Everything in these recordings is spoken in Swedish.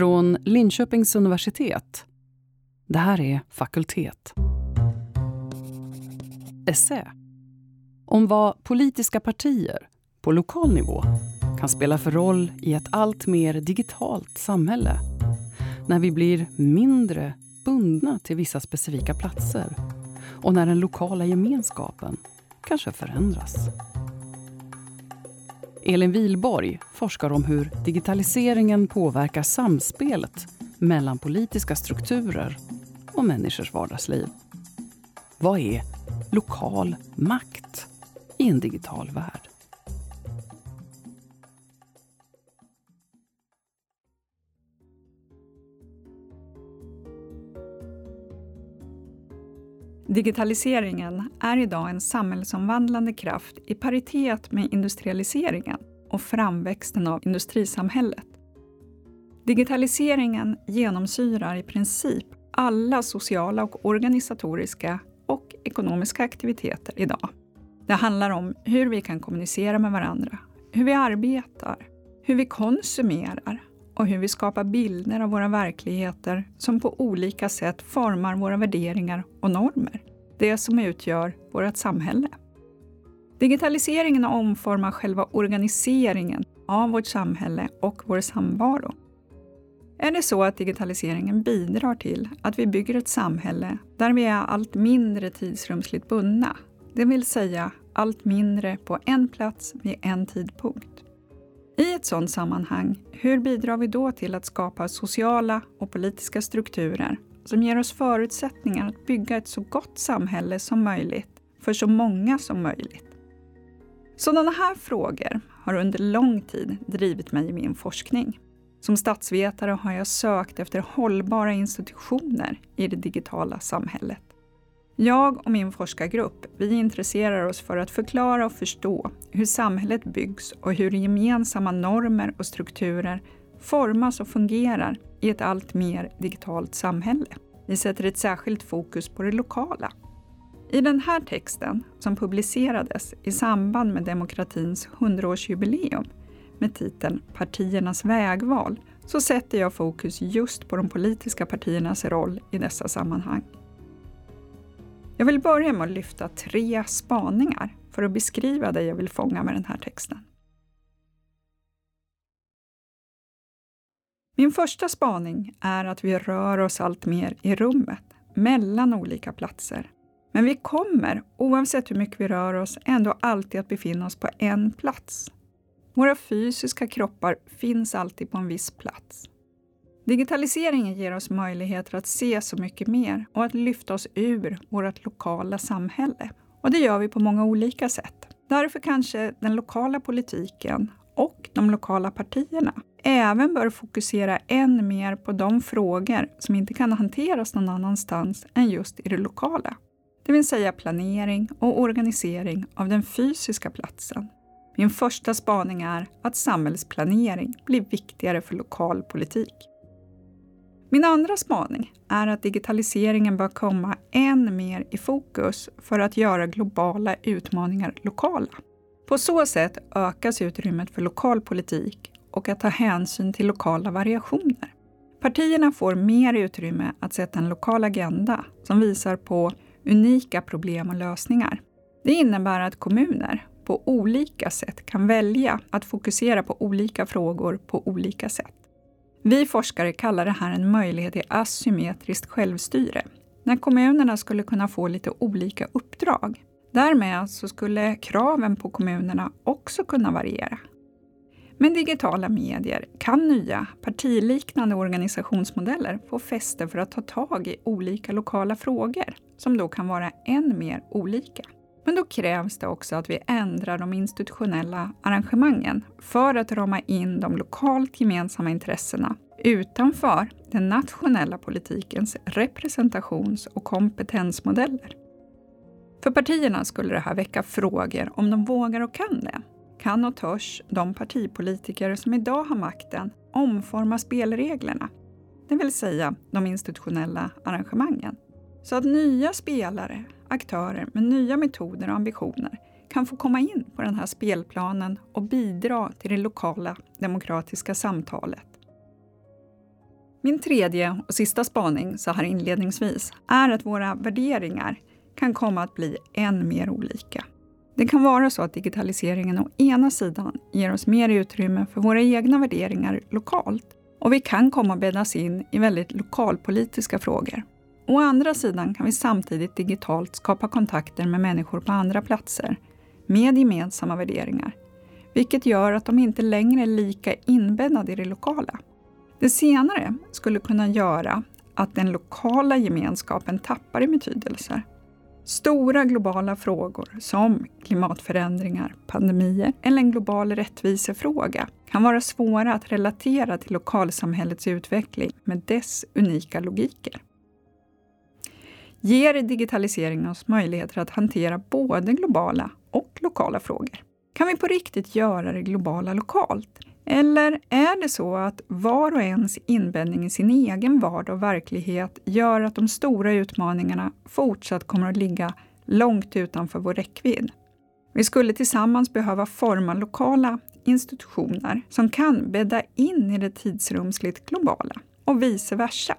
Från Linköpings universitet. Det här är Fakultet. Essä. Om vad politiska partier på lokal nivå kan spela för roll i ett allt mer digitalt samhälle. När vi blir mindre bundna till vissa specifika platser och när den lokala gemenskapen kanske förändras. Elin Wilborg forskar om hur digitaliseringen påverkar samspelet mellan politiska strukturer och människors vardagsliv. Vad är lokal makt i en digital värld? Digitaliseringen är idag en samhällsomvandlande kraft i paritet med industrialiseringen och framväxten av industrisamhället. Digitaliseringen genomsyrar i princip alla sociala och organisatoriska och ekonomiska aktiviteter idag. Det handlar om hur vi kan kommunicera med varandra, hur vi arbetar, hur vi konsumerar och hur vi skapar bilder av våra verkligheter som på olika sätt formar våra värderingar och normer. Det som utgör vårt samhälle. Digitaliseringen omformar själva organiseringen av vårt samhälle och vår samvaro. Är det så att digitaliseringen bidrar till att vi bygger ett samhälle där vi är allt mindre tidsrumsligt bundna, det vill säga allt mindre på en plats vid en tidpunkt. I ett sådant sammanhang, hur bidrar vi då till att skapa sociala och politiska strukturer som ger oss förutsättningar att bygga ett så gott samhälle som möjligt för så många som möjligt? Sådana här frågor har under lång tid drivit mig i min forskning. Som statsvetare har jag sökt efter hållbara institutioner i det digitala samhället. Jag och min forskargrupp vi intresserar oss för att förklara och förstå hur samhället byggs och hur gemensamma normer och strukturer formas och fungerar i ett allt mer digitalt samhälle. Vi sätter ett särskilt fokus på det lokala. I den här texten, som publicerades i samband med demokratins 100-årsjubileum med titeln Partiernas vägval, så sätter jag fokus just på de politiska partiernas roll i dessa sammanhang. Jag vill börja med att lyfta tre spaningar för att beskriva det jag vill fånga med den här texten. Min första spaning är att vi rör oss allt mer i rummet, mellan olika platser. Men vi kommer, oavsett hur mycket vi rör oss, ändå alltid att befinna oss på en plats. Våra fysiska kroppar finns alltid på en viss plats. Digitaliseringen ger oss möjligheter att se så mycket mer och att lyfta oss ur vårt lokala samhälle. Och det gör vi på många olika sätt. Därför kanske den lokala politiken och de lokala partierna även bör fokusera än mer på de frågor som inte kan hanteras någon annanstans än just i det lokala. Det vill säga planering och organisering av den fysiska platsen. Min första spaning är att samhällsplanering blir viktigare för lokal politik. Min andra spaning är att digitaliseringen bör komma än mer i fokus för att göra globala utmaningar lokala. På så sätt ökas utrymmet för lokal politik och att ta hänsyn till lokala variationer. Partierna får mer utrymme att sätta en lokal agenda som visar på unika problem och lösningar. Det innebär att kommuner på olika sätt kan välja att fokusera på olika frågor på olika sätt. Vi forskare kallar det här en möjlighet till asymmetriskt självstyre, när kommunerna skulle kunna få lite olika uppdrag. Därmed så skulle kraven på kommunerna också kunna variera. Med digitala medier kan nya partiliknande organisationsmodeller få fäste för att ta tag i olika lokala frågor, som då kan vara än mer olika. Men då krävs det också att vi ändrar de institutionella arrangemangen för att rama in de lokalt gemensamma intressena utanför den nationella politikens representations och kompetensmodeller. För partierna skulle det här väcka frågor om de vågar och kan det. Kan och törs de partipolitiker som idag har makten omforma spelreglerna? Det vill säga de institutionella arrangemangen. Så att nya spelare, aktörer med nya metoder och ambitioner kan få komma in på den här spelplanen och bidra till det lokala demokratiska samtalet. Min tredje och sista spaning så här inledningsvis är att våra värderingar kan komma att bli än mer olika. Det kan vara så att digitaliseringen å ena sidan ger oss mer utrymme för våra egna värderingar lokalt och vi kan komma att bäddas in i väldigt lokalpolitiska frågor. Å andra sidan kan vi samtidigt digitalt skapa kontakter med människor på andra platser med gemensamma värderingar, vilket gör att de inte längre är lika inbäddade i det lokala. Det senare skulle kunna göra att den lokala gemenskapen tappar i betydelse. Stora globala frågor som klimatförändringar, pandemier eller en global rättvisefråga kan vara svåra att relatera till lokalsamhällets utveckling med dess unika logiker. Ger digitaliseringen oss möjligheter att hantera både globala och lokala frågor? Kan vi på riktigt göra det globala lokalt? Eller är det så att var och ens inbäddning i sin egen vardag och verklighet gör att de stora utmaningarna fortsatt kommer att ligga långt utanför vår räckvidd? Vi skulle tillsammans behöva forma lokala institutioner som kan bädda in i det tidsrumsligt globala och vice versa.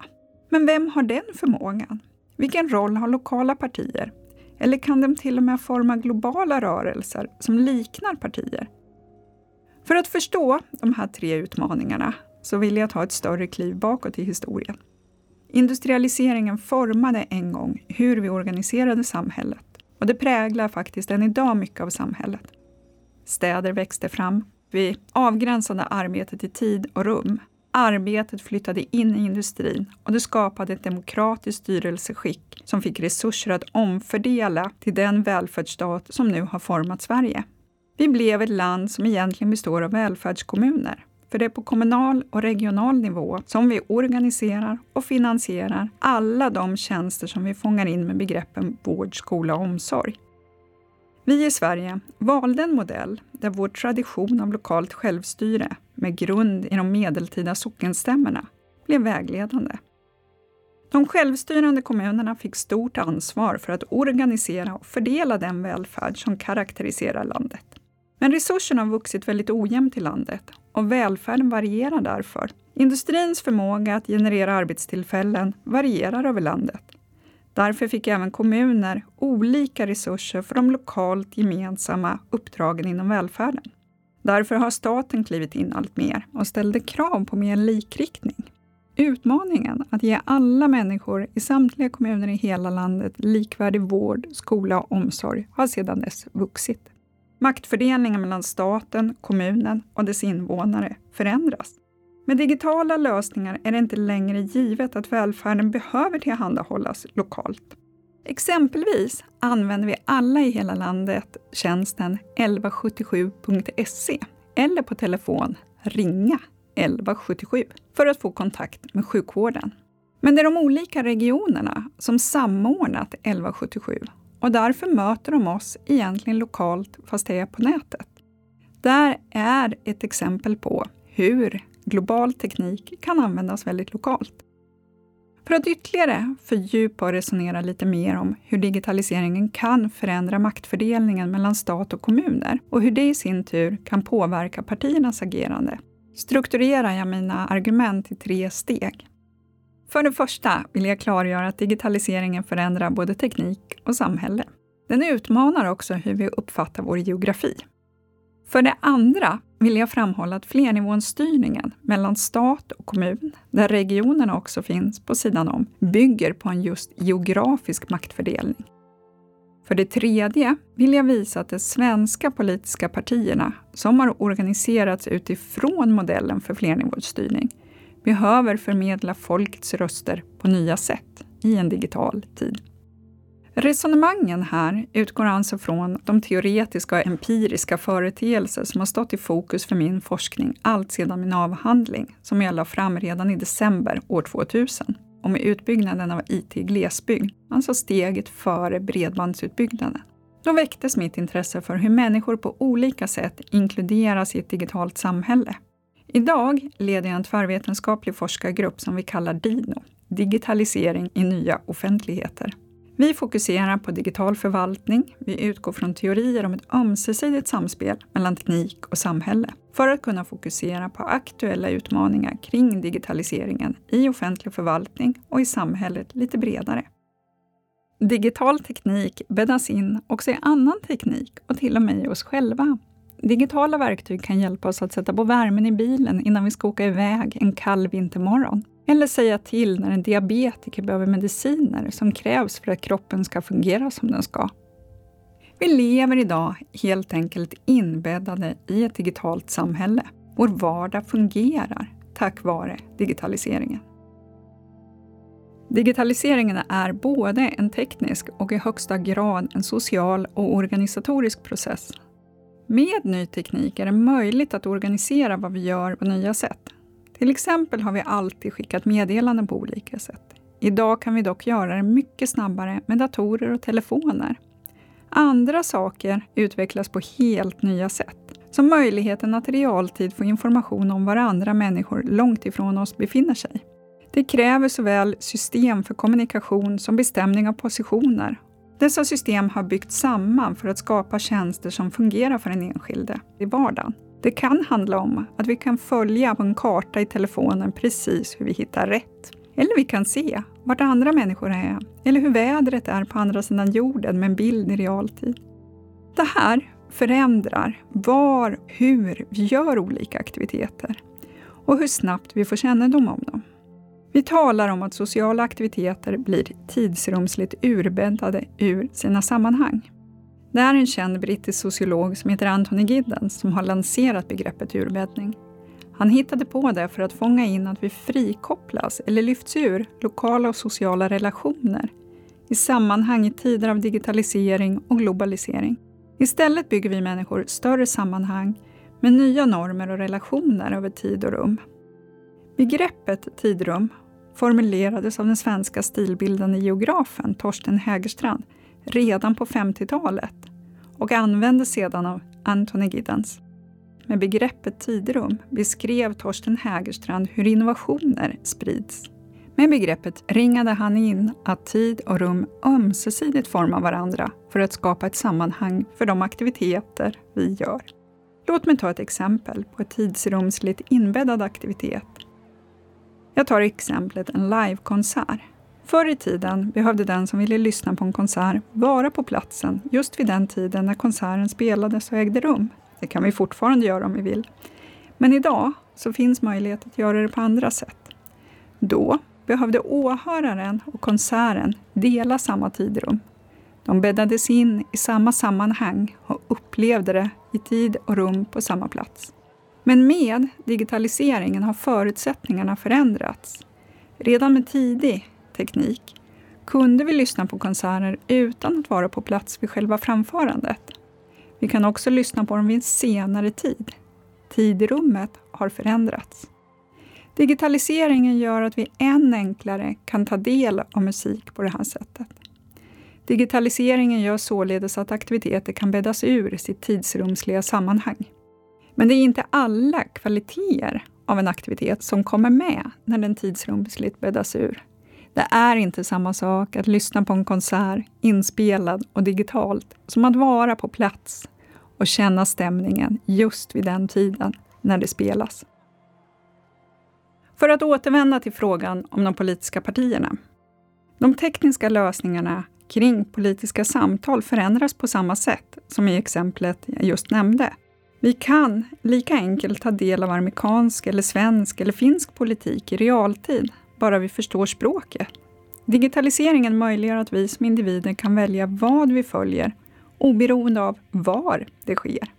Men vem har den förmågan? Vilken roll har lokala partier? Eller kan de till och med forma globala rörelser som liknar partier? För att förstå de här tre utmaningarna så vill jag ta ett större kliv bakåt i historien. Industrialiseringen formade en gång hur vi organiserade samhället och det präglar faktiskt än idag mycket av samhället. Städer växte fram. Vi avgränsade arbetet i tid och rum. Arbetet flyttade in i industrin och det skapade ett demokratiskt styrelseskick som fick resurser att omfördela till den välfärdsstat som nu har format Sverige. Vi blev ett land som egentligen består av välfärdskommuner. För det är på kommunal och regional nivå som vi organiserar och finansierar alla de tjänster som vi fångar in med begreppen vård, skola och omsorg. Vi i Sverige valde en modell där vår tradition av lokalt självstyre med grund i de medeltida sockenstämmorna blev vägledande. De självstyrande kommunerna fick stort ansvar för att organisera och fördela den välfärd som karaktäriserar landet. Men resurserna har vuxit väldigt ojämnt i landet och välfärden varierar därför. Industrins förmåga att generera arbetstillfällen varierar över landet. Därför fick även kommuner olika resurser för de lokalt gemensamma uppdragen inom välfärden. Därför har staten klivit in allt mer och ställde krav på mer likriktning. Utmaningen att ge alla människor i samtliga kommuner i hela landet likvärdig vård, skola och omsorg har sedan dess vuxit. Maktfördelningen mellan staten, kommunen och dess invånare förändras. Med digitala lösningar är det inte längre givet att välfärden behöver tillhandahållas lokalt. Exempelvis använder vi alla i hela landet tjänsten 1177.se eller på telefon ringa 1177 för att få kontakt med sjukvården. Men det är de olika regionerna som samordnat 1177 och därför möter de oss egentligen lokalt fast det är på nätet. Där är ett exempel på hur global teknik kan användas väldigt lokalt. För att ytterligare fördjupa och resonera lite mer om hur digitaliseringen kan förändra maktfördelningen mellan stat och kommuner och hur det i sin tur kan påverka partiernas agerande strukturerar jag mina argument i tre steg. För det första vill jag klargöra att digitaliseringen förändrar både teknik och samhälle. Den utmanar också hur vi uppfattar vår geografi. För det andra vill jag framhålla att flernivånsstyrningen mellan stat och kommun, där regionerna också finns på sidan om, bygger på en just geografisk maktfördelning. För det tredje vill jag visa att de svenska politiska partierna, som har organiserats utifrån modellen för flernivåstyrning, behöver förmedla folkets röster på nya sätt i en digital tid. Resonemangen här utgår alltså från de teoretiska och empiriska företeelser som har stått i fokus för min forskning allt sedan min avhandling, som jag la fram redan i december år 2000, om utbyggnaden av IT i glesbygd, alltså steget före bredbandsutbyggnaden. Då väcktes mitt intresse för hur människor på olika sätt inkluderas i ett digitalt samhälle. Idag leder jag en tvärvetenskaplig forskargrupp som vi kallar DINO, Digitalisering i nya offentligheter. Vi fokuserar på digital förvaltning. Vi utgår från teorier om ett ömsesidigt samspel mellan teknik och samhälle för att kunna fokusera på aktuella utmaningar kring digitaliseringen i offentlig förvaltning och i samhället lite bredare. Digital teknik bäddas in också i annan teknik och till och med i oss själva. Digitala verktyg kan hjälpa oss att sätta på värmen i bilen innan vi ska åka iväg en kall vintermorgon. Eller säga till när en diabetiker behöver mediciner som krävs för att kroppen ska fungera som den ska. Vi lever idag helt enkelt inbäddade i ett digitalt samhälle. Vår vardag fungerar tack vare digitaliseringen. Digitaliseringen är både en teknisk och i högsta grad en social och organisatorisk process. Med ny teknik är det möjligt att organisera vad vi gör på nya sätt. Till exempel har vi alltid skickat meddelanden på olika sätt. Idag kan vi dock göra det mycket snabbare med datorer och telefoner. Andra saker utvecklas på helt nya sätt, som möjligheten att i realtid få information om var andra människor långt ifrån oss befinner sig. Det kräver såväl system för kommunikation som bestämning av positioner. Dessa system har byggts samman för att skapa tjänster som fungerar för den enskilde i vardagen. Det kan handla om att vi kan följa på en karta i telefonen precis hur vi hittar rätt. Eller vi kan se vart andra människor är, eller hur vädret är på andra sidan jorden med en bild i realtid. Det här förändrar var, hur vi gör olika aktiviteter och hur snabbt vi får kännedom om dem. Vi talar om att sociala aktiviteter blir tidsrumsligt urbäddade ur sina sammanhang. Det är en känd brittisk sociolog som heter Anthony Giddens som har lanserat begreppet urbäddning. Han hittade på det för att fånga in att vi frikopplas eller lyfts ur lokala och sociala relationer i sammanhang i tider av digitalisering och globalisering. Istället bygger vi människor större sammanhang med nya normer och relationer över tid och rum. Begreppet tidrum formulerades av den svenska stilbildande geografen Torsten Hägerstrand redan på 50-talet och användes sedan av Anthony Giddens. Med begreppet tidrum beskrev Torsten Hägerstrand hur innovationer sprids. Med begreppet ringade han in att tid och rum ömsesidigt formar varandra för att skapa ett sammanhang för de aktiviteter vi gör. Låt mig ta ett exempel på ett tidsrumsligt inbäddad aktivitet. Jag tar exemplet en livekonsert. Förr i tiden behövde den som ville lyssna på en konsert vara på platsen just vid den tiden när konserten spelades och ägde rum. Det kan vi fortfarande göra om vi vill. Men idag så finns möjlighet att göra det på andra sätt. Då behövde åhöraren och konserten dela samma tidrum. De bäddades in i samma sammanhang och upplevde det i tid och rum på samma plats. Men med digitaliseringen har förutsättningarna förändrats. Redan med tidig teknik kunde vi lyssna på konserter utan att vara på plats vid själva framförandet. Vi kan också lyssna på dem vid en senare tid. Tidrummet har förändrats. Digitaliseringen gör att vi än enklare kan ta del av musik på det här sättet. Digitaliseringen gör således att aktiviteter kan bäddas ur sitt tidsrumsliga sammanhang. Men det är inte alla kvaliteter av en aktivitet som kommer med när den tidsrumsligt bäddas ur. Det är inte samma sak att lyssna på en konsert inspelad och digitalt som att vara på plats och känna stämningen just vid den tiden när det spelas. För att återvända till frågan om de politiska partierna. De tekniska lösningarna kring politiska samtal förändras på samma sätt som i exemplet jag just nämnde. Vi kan lika enkelt ta del av amerikansk, eller svensk eller finsk politik i realtid, bara vi förstår språket. Digitaliseringen möjliggör att vi som individer kan välja vad vi följer, oberoende av var det sker.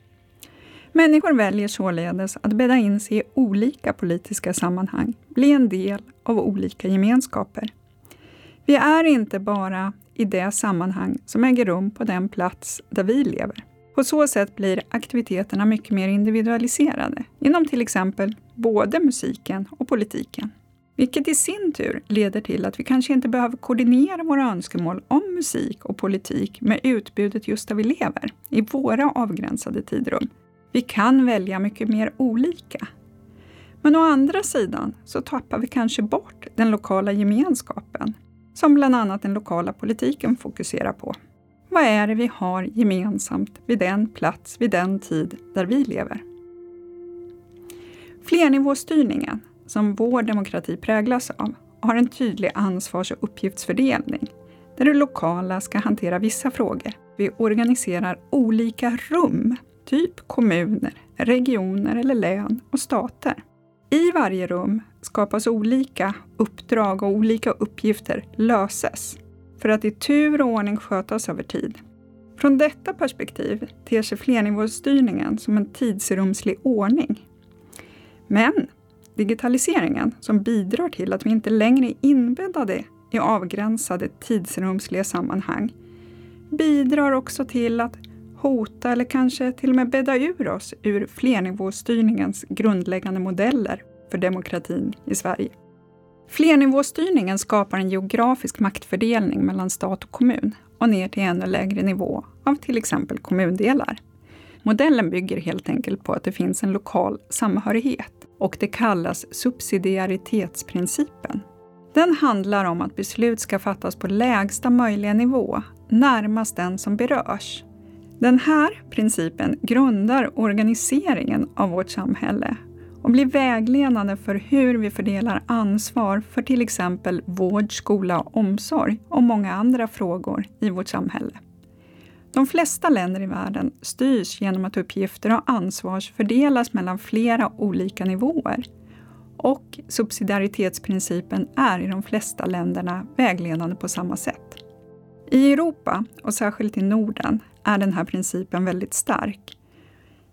Människor väljer således att bädda in sig i olika politiska sammanhang, bli en del av olika gemenskaper. Vi är inte bara i det sammanhang som äger rum på den plats där vi lever. På så sätt blir aktiviteterna mycket mer individualiserade inom till exempel både musiken och politiken. Vilket i sin tur leder till att vi kanske inte behöver koordinera våra önskemål om musik och politik med utbudet just där vi lever, i våra avgränsade tidrum. Vi kan välja mycket mer olika. Men å andra sidan så tappar vi kanske bort den lokala gemenskapen. som bland annat den lokala politiken fokuserar på. Vad är det vi har gemensamt vid den plats, vid den tid där vi lever? Flernivåstyrningen, som vår demokrati präglas av, har en tydlig ansvars och uppgiftsfördelning där det lokala ska hantera vissa frågor. Vi organiserar olika rum, typ kommuner, regioner eller län och stater. I varje rum skapas olika uppdrag och olika uppgifter löses för att i tur och ordning skötas över tid. Från detta perspektiv ter sig flernivåstyrningen som en tidsrumslig ordning. Men digitaliseringen, som bidrar till att vi inte längre är inbäddade i avgränsade tidsrumsliga sammanhang, bidrar också till att hota eller kanske till och med bädda ur oss ur flernivåstyrningens grundläggande modeller för demokratin i Sverige. Flernivåstyrningen skapar en geografisk maktfördelning mellan stat och kommun och ner till ännu lägre nivå av till exempel kommundelar. Modellen bygger helt enkelt på att det finns en lokal samhörighet och det kallas subsidiaritetsprincipen. Den handlar om att beslut ska fattas på lägsta möjliga nivå, närmast den som berörs. Den här principen grundar organiseringen av vårt samhälle och blir vägledande för hur vi fördelar ansvar för till exempel vård, skola och omsorg och många andra frågor i vårt samhälle. De flesta länder i världen styrs genom att uppgifter och ansvar fördelas mellan flera olika nivåer. Och subsidiaritetsprincipen är i de flesta länderna vägledande på samma sätt. I Europa, och särskilt i Norden, är den här principen väldigt stark.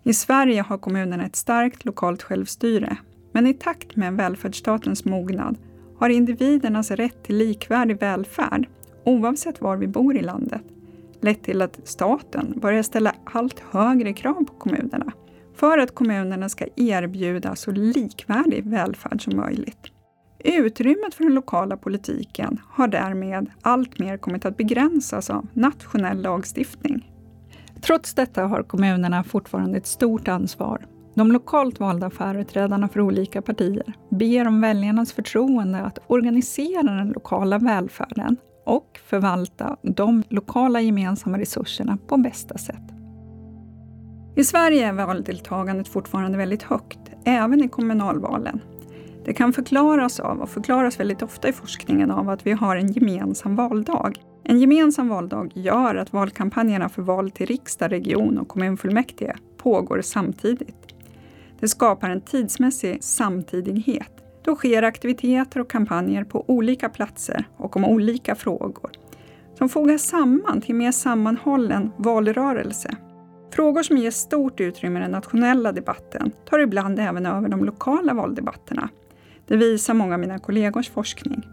I Sverige har kommunerna ett starkt lokalt självstyre, men i takt med välfärdsstatens mognad har individernas rätt till likvärdig välfärd, oavsett var vi bor i landet, lett till att staten börjar ställa allt högre krav på kommunerna för att kommunerna ska erbjuda så likvärdig välfärd som möjligt. Utrymmet för den lokala politiken har därmed alltmer kommit att begränsas av nationell lagstiftning. Trots detta har kommunerna fortfarande ett stort ansvar. De lokalt valda företrädarna för olika partier ber om väljarnas förtroende att organisera den lokala välfärden och förvalta de lokala gemensamma resurserna på bästa sätt. I Sverige är valdeltagandet fortfarande väldigt högt, även i kommunalvalen. Det kan förklaras av, och förklaras väldigt ofta i forskningen av, att vi har en gemensam valdag. En gemensam valdag gör att valkampanjerna för val till riksdag, region och kommunfullmäktige pågår samtidigt. Det skapar en tidsmässig samtidighet då sker aktiviteter och kampanjer på olika platser och om olika frågor som fogas samman till mer sammanhållen valrörelse. Frågor som ger stort utrymme i den nationella debatten tar ibland även över de lokala valdebatterna. Det visar många av mina kollegors forskning.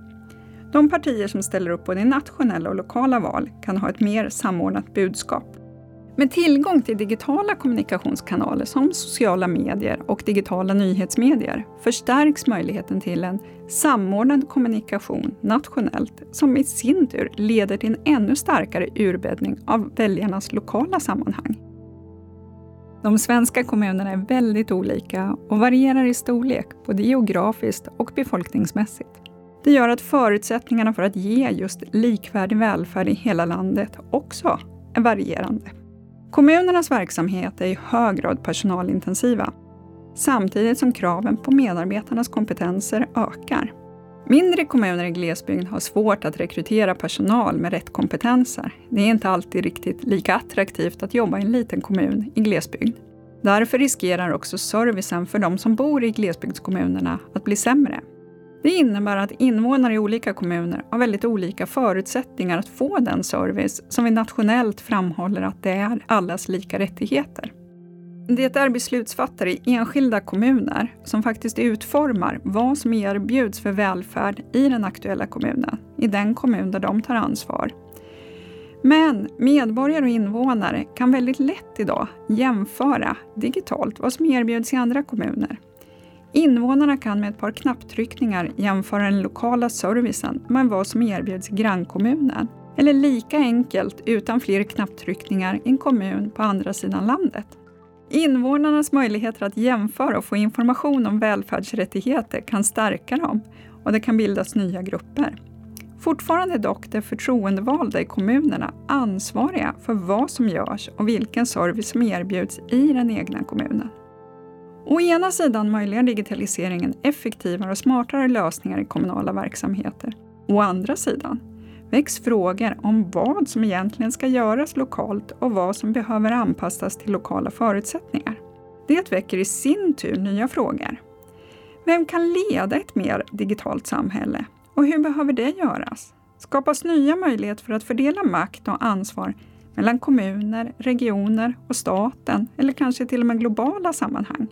De partier som ställer upp både i nationella och lokala val kan ha ett mer samordnat budskap. Med tillgång till digitala kommunikationskanaler som sociala medier och digitala nyhetsmedier förstärks möjligheten till en samordnad kommunikation nationellt som i sin tur leder till en ännu starkare urbäddning av väljarnas lokala sammanhang. De svenska kommunerna är väldigt olika och varierar i storlek både geografiskt och befolkningsmässigt. Det gör att förutsättningarna för att ge just likvärdig välfärd i hela landet också är varierande. Kommunernas verksamhet är i hög grad personalintensiva, samtidigt som kraven på medarbetarnas kompetenser ökar. Mindre kommuner i glesbygd har svårt att rekrytera personal med rätt kompetenser. Det är inte alltid riktigt lika attraktivt att jobba i en liten kommun i glesbygd. Därför riskerar också servicen för de som bor i glesbygdskommunerna att bli sämre. Det innebär att invånare i olika kommuner har väldigt olika förutsättningar att få den service som vi nationellt framhåller att det är allas lika rättigheter. Det är beslutsfattare i enskilda kommuner som faktiskt utformar vad som erbjuds för välfärd i den aktuella kommunen, i den kommun där de tar ansvar. Men medborgare och invånare kan väldigt lätt idag jämföra digitalt vad som erbjuds i andra kommuner. Invånarna kan med ett par knapptryckningar jämföra den lokala servicen med vad som erbjuds i grannkommunen. Eller lika enkelt, utan fler knapptryckningar, i en kommun på andra sidan landet. Invånarnas möjligheter att jämföra och få information om välfärdsrättigheter kan stärka dem och det kan bildas nya grupper. Fortfarande är dock de förtroendevalda i kommunerna ansvariga för vad som görs och vilken service som erbjuds i den egna kommunen. Å ena sidan möjliggör digitaliseringen effektivare och smartare lösningar i kommunala verksamheter. Å andra sidan väcks frågor om vad som egentligen ska göras lokalt och vad som behöver anpassas till lokala förutsättningar. Det väcker i sin tur nya frågor. Vem kan leda ett mer digitalt samhälle? Och hur behöver det göras? Skapas nya möjligheter för att fördela makt och ansvar mellan kommuner, regioner och staten eller kanske till och med globala sammanhang?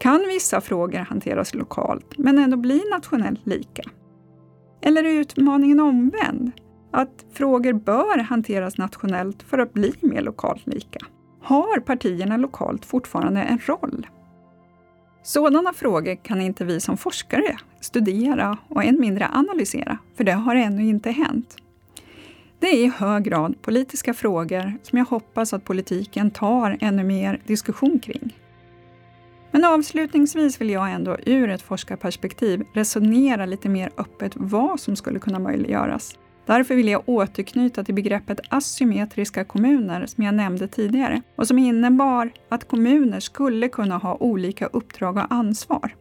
Kan vissa frågor hanteras lokalt men ändå bli nationellt lika? Eller är utmaningen omvänd? Att frågor bör hanteras nationellt för att bli mer lokalt lika? Har partierna lokalt fortfarande en roll? Sådana frågor kan inte vi som forskare studera och än mindre analysera, för det har ännu inte hänt. Det är i hög grad politiska frågor som jag hoppas att politiken tar ännu mer diskussion kring. Men avslutningsvis vill jag ändå ur ett forskarperspektiv resonera lite mer öppet vad som skulle kunna möjliggöras. Därför vill jag återknyta till begreppet asymmetriska kommuner som jag nämnde tidigare och som innebar att kommuner skulle kunna ha olika uppdrag och ansvar.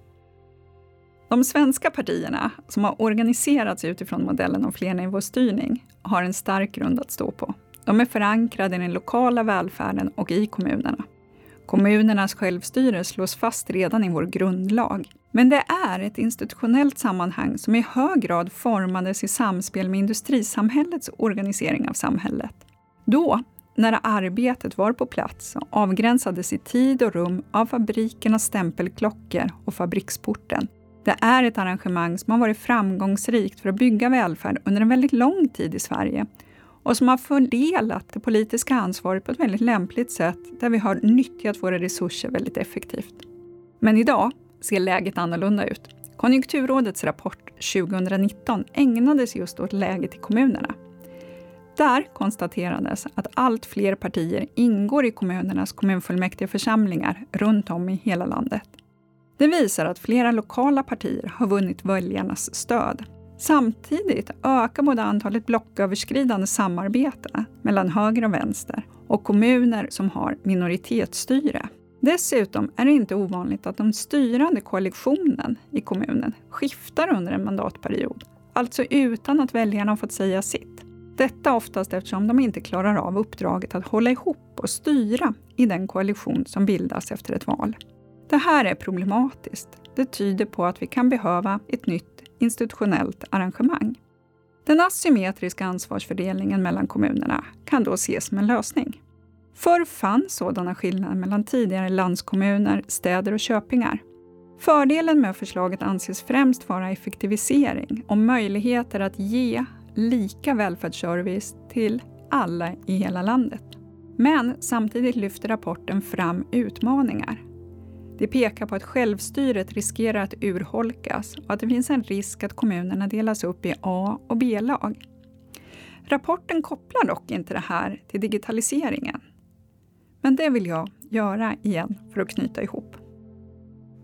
De svenska partierna, som har organiserats utifrån modellen om flernivåstyrning, har en stark grund att stå på. De är förankrade i den lokala välfärden och i kommunerna. Kommunernas självstyre slås fast redan i vår grundlag. Men det är ett institutionellt sammanhang som i hög grad formades i samspel med industrisamhällets organisering av samhället. Då, när arbetet var på plats, avgränsades i tid och rum av fabrikernas stämpelklockor och fabriksporten. Det är ett arrangemang som har varit framgångsrikt för att bygga välfärd under en väldigt lång tid i Sverige och som har fördelat det politiska ansvaret på ett väldigt lämpligt sätt där vi har nyttjat våra resurser väldigt effektivt. Men idag ser läget annorlunda ut. Konjunkturrådets rapport 2019 ägnades just åt läget i kommunerna. Där konstaterades att allt fler partier ingår i kommunernas kommunfullmäktigeförsamlingar runt om i hela landet. Det visar att flera lokala partier har vunnit väljarnas stöd Samtidigt ökar både antalet blocköverskridande samarbete mellan höger och vänster och kommuner som har minoritetsstyre. Dessutom är det inte ovanligt att den styrande koalitionen i kommunen skiftar under en mandatperiod, alltså utan att väljarna har fått säga sitt. Detta oftast eftersom de inte klarar av uppdraget att hålla ihop och styra i den koalition som bildas efter ett val. Det här är problematiskt. Det tyder på att vi kan behöva ett nytt institutionellt arrangemang. Den asymmetriska ansvarsfördelningen mellan kommunerna kan då ses som en lösning. Förr fanns sådana skillnader mellan tidigare landskommuner, städer och köpingar. Fördelen med förslaget anses främst vara effektivisering och möjligheter att ge lika välfärdsservice till alla i hela landet. Men samtidigt lyfter rapporten fram utmaningar det pekar på att självstyret riskerar att urholkas och att det finns en risk att kommunerna delas upp i A och B-lag. Rapporten kopplar dock inte det här till digitaliseringen. Men det vill jag göra igen för att knyta ihop.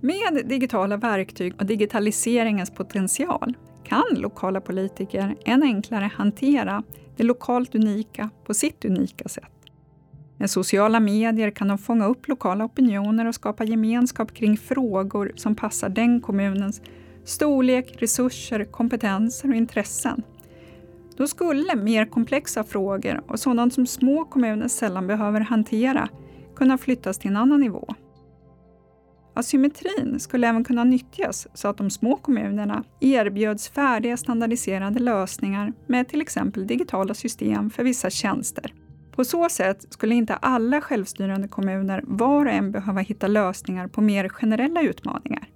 Med digitala verktyg och digitaliseringens potential kan lokala politiker än enklare hantera det lokalt unika på sitt unika sätt. Med sociala medier kan de fånga upp lokala opinioner och skapa gemenskap kring frågor som passar den kommunens storlek, resurser, kompetenser och intressen. Då skulle mer komplexa frågor och sådant som små kommuner sällan behöver hantera kunna flyttas till en annan nivå. Asymmetrin skulle även kunna nyttjas så att de små kommunerna erbjöds färdiga standardiserade lösningar med till exempel digitala system för vissa tjänster. På så sätt skulle inte alla självstyrande kommuner var och en behöva hitta lösningar på mer generella utmaningar.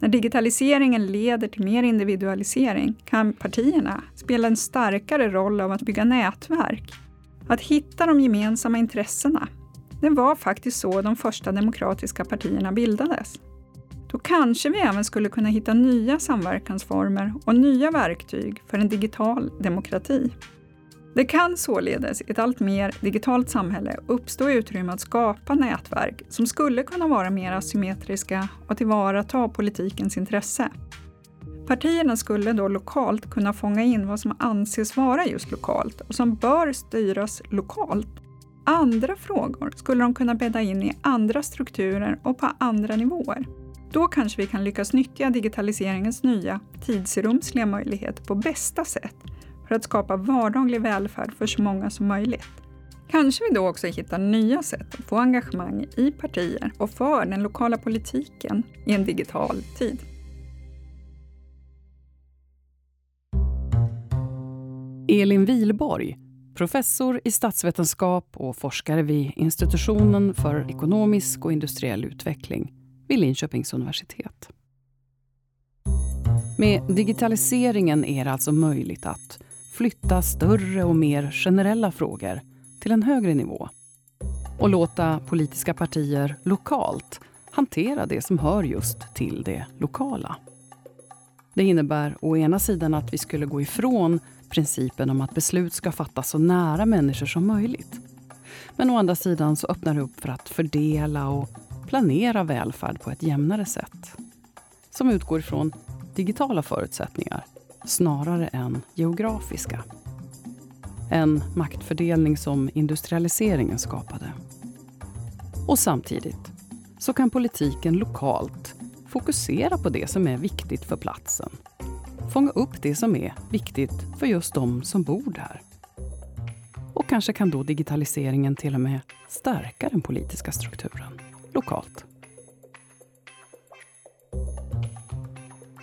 När digitaliseringen leder till mer individualisering kan partierna spela en starkare roll av att bygga nätverk, att hitta de gemensamma intressena. Det var faktiskt så de första demokratiska partierna bildades. Då kanske vi även skulle kunna hitta nya samverkansformer och nya verktyg för en digital demokrati. Det kan således i ett allt mer digitalt samhälle uppstå utrymme att skapa nätverk som skulle kunna vara mer asymmetriska och tillvarata politikens intresse. Partierna skulle då lokalt kunna fånga in vad som anses vara just lokalt och som bör styras lokalt. Andra frågor skulle de kunna bädda in i andra strukturer och på andra nivåer. Då kanske vi kan lyckas nyttja digitaliseringens nya tidsrumsliga möjlighet på bästa sätt för att skapa vardaglig välfärd för så många som möjligt. Kanske vi då också hittar nya sätt att få engagemang i partier och för den lokala politiken i en digital tid. Elin Vilborg, professor i statsvetenskap och forskare vid institutionen för ekonomisk och industriell utveckling vid Linköpings universitet. Med digitaliseringen är det alltså möjligt att flytta större och mer generella frågor till en högre nivå och låta politiska partier lokalt hantera det som hör just till det lokala. Det innebär å ena sidan att vi skulle gå ifrån principen om att beslut ska fattas så nära människor som möjligt. Men å andra sidan så öppnar det upp för att fördela och planera välfärd på ett jämnare sätt. Som utgår ifrån digitala förutsättningar snarare än geografiska. En maktfördelning som industrialiseringen skapade. Och samtidigt så kan politiken lokalt fokusera på det som är viktigt för platsen. Fånga upp det som är viktigt för just de som bor där. Och kanske kan då digitaliseringen till och med stärka den politiska strukturen lokalt.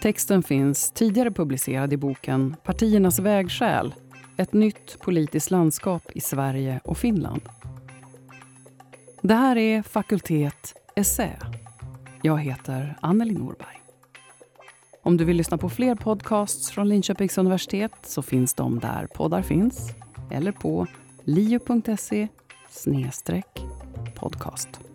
Texten finns tidigare publicerad i boken Partiernas vägskäl ett nytt politiskt landskap i Sverige och Finland. Det här är Fakultet Essä. Jag heter Anneli Norberg. Om du vill lyssna på fler podcasts från Linköpings universitet så finns de där poddar finns eller på lio.se podcast.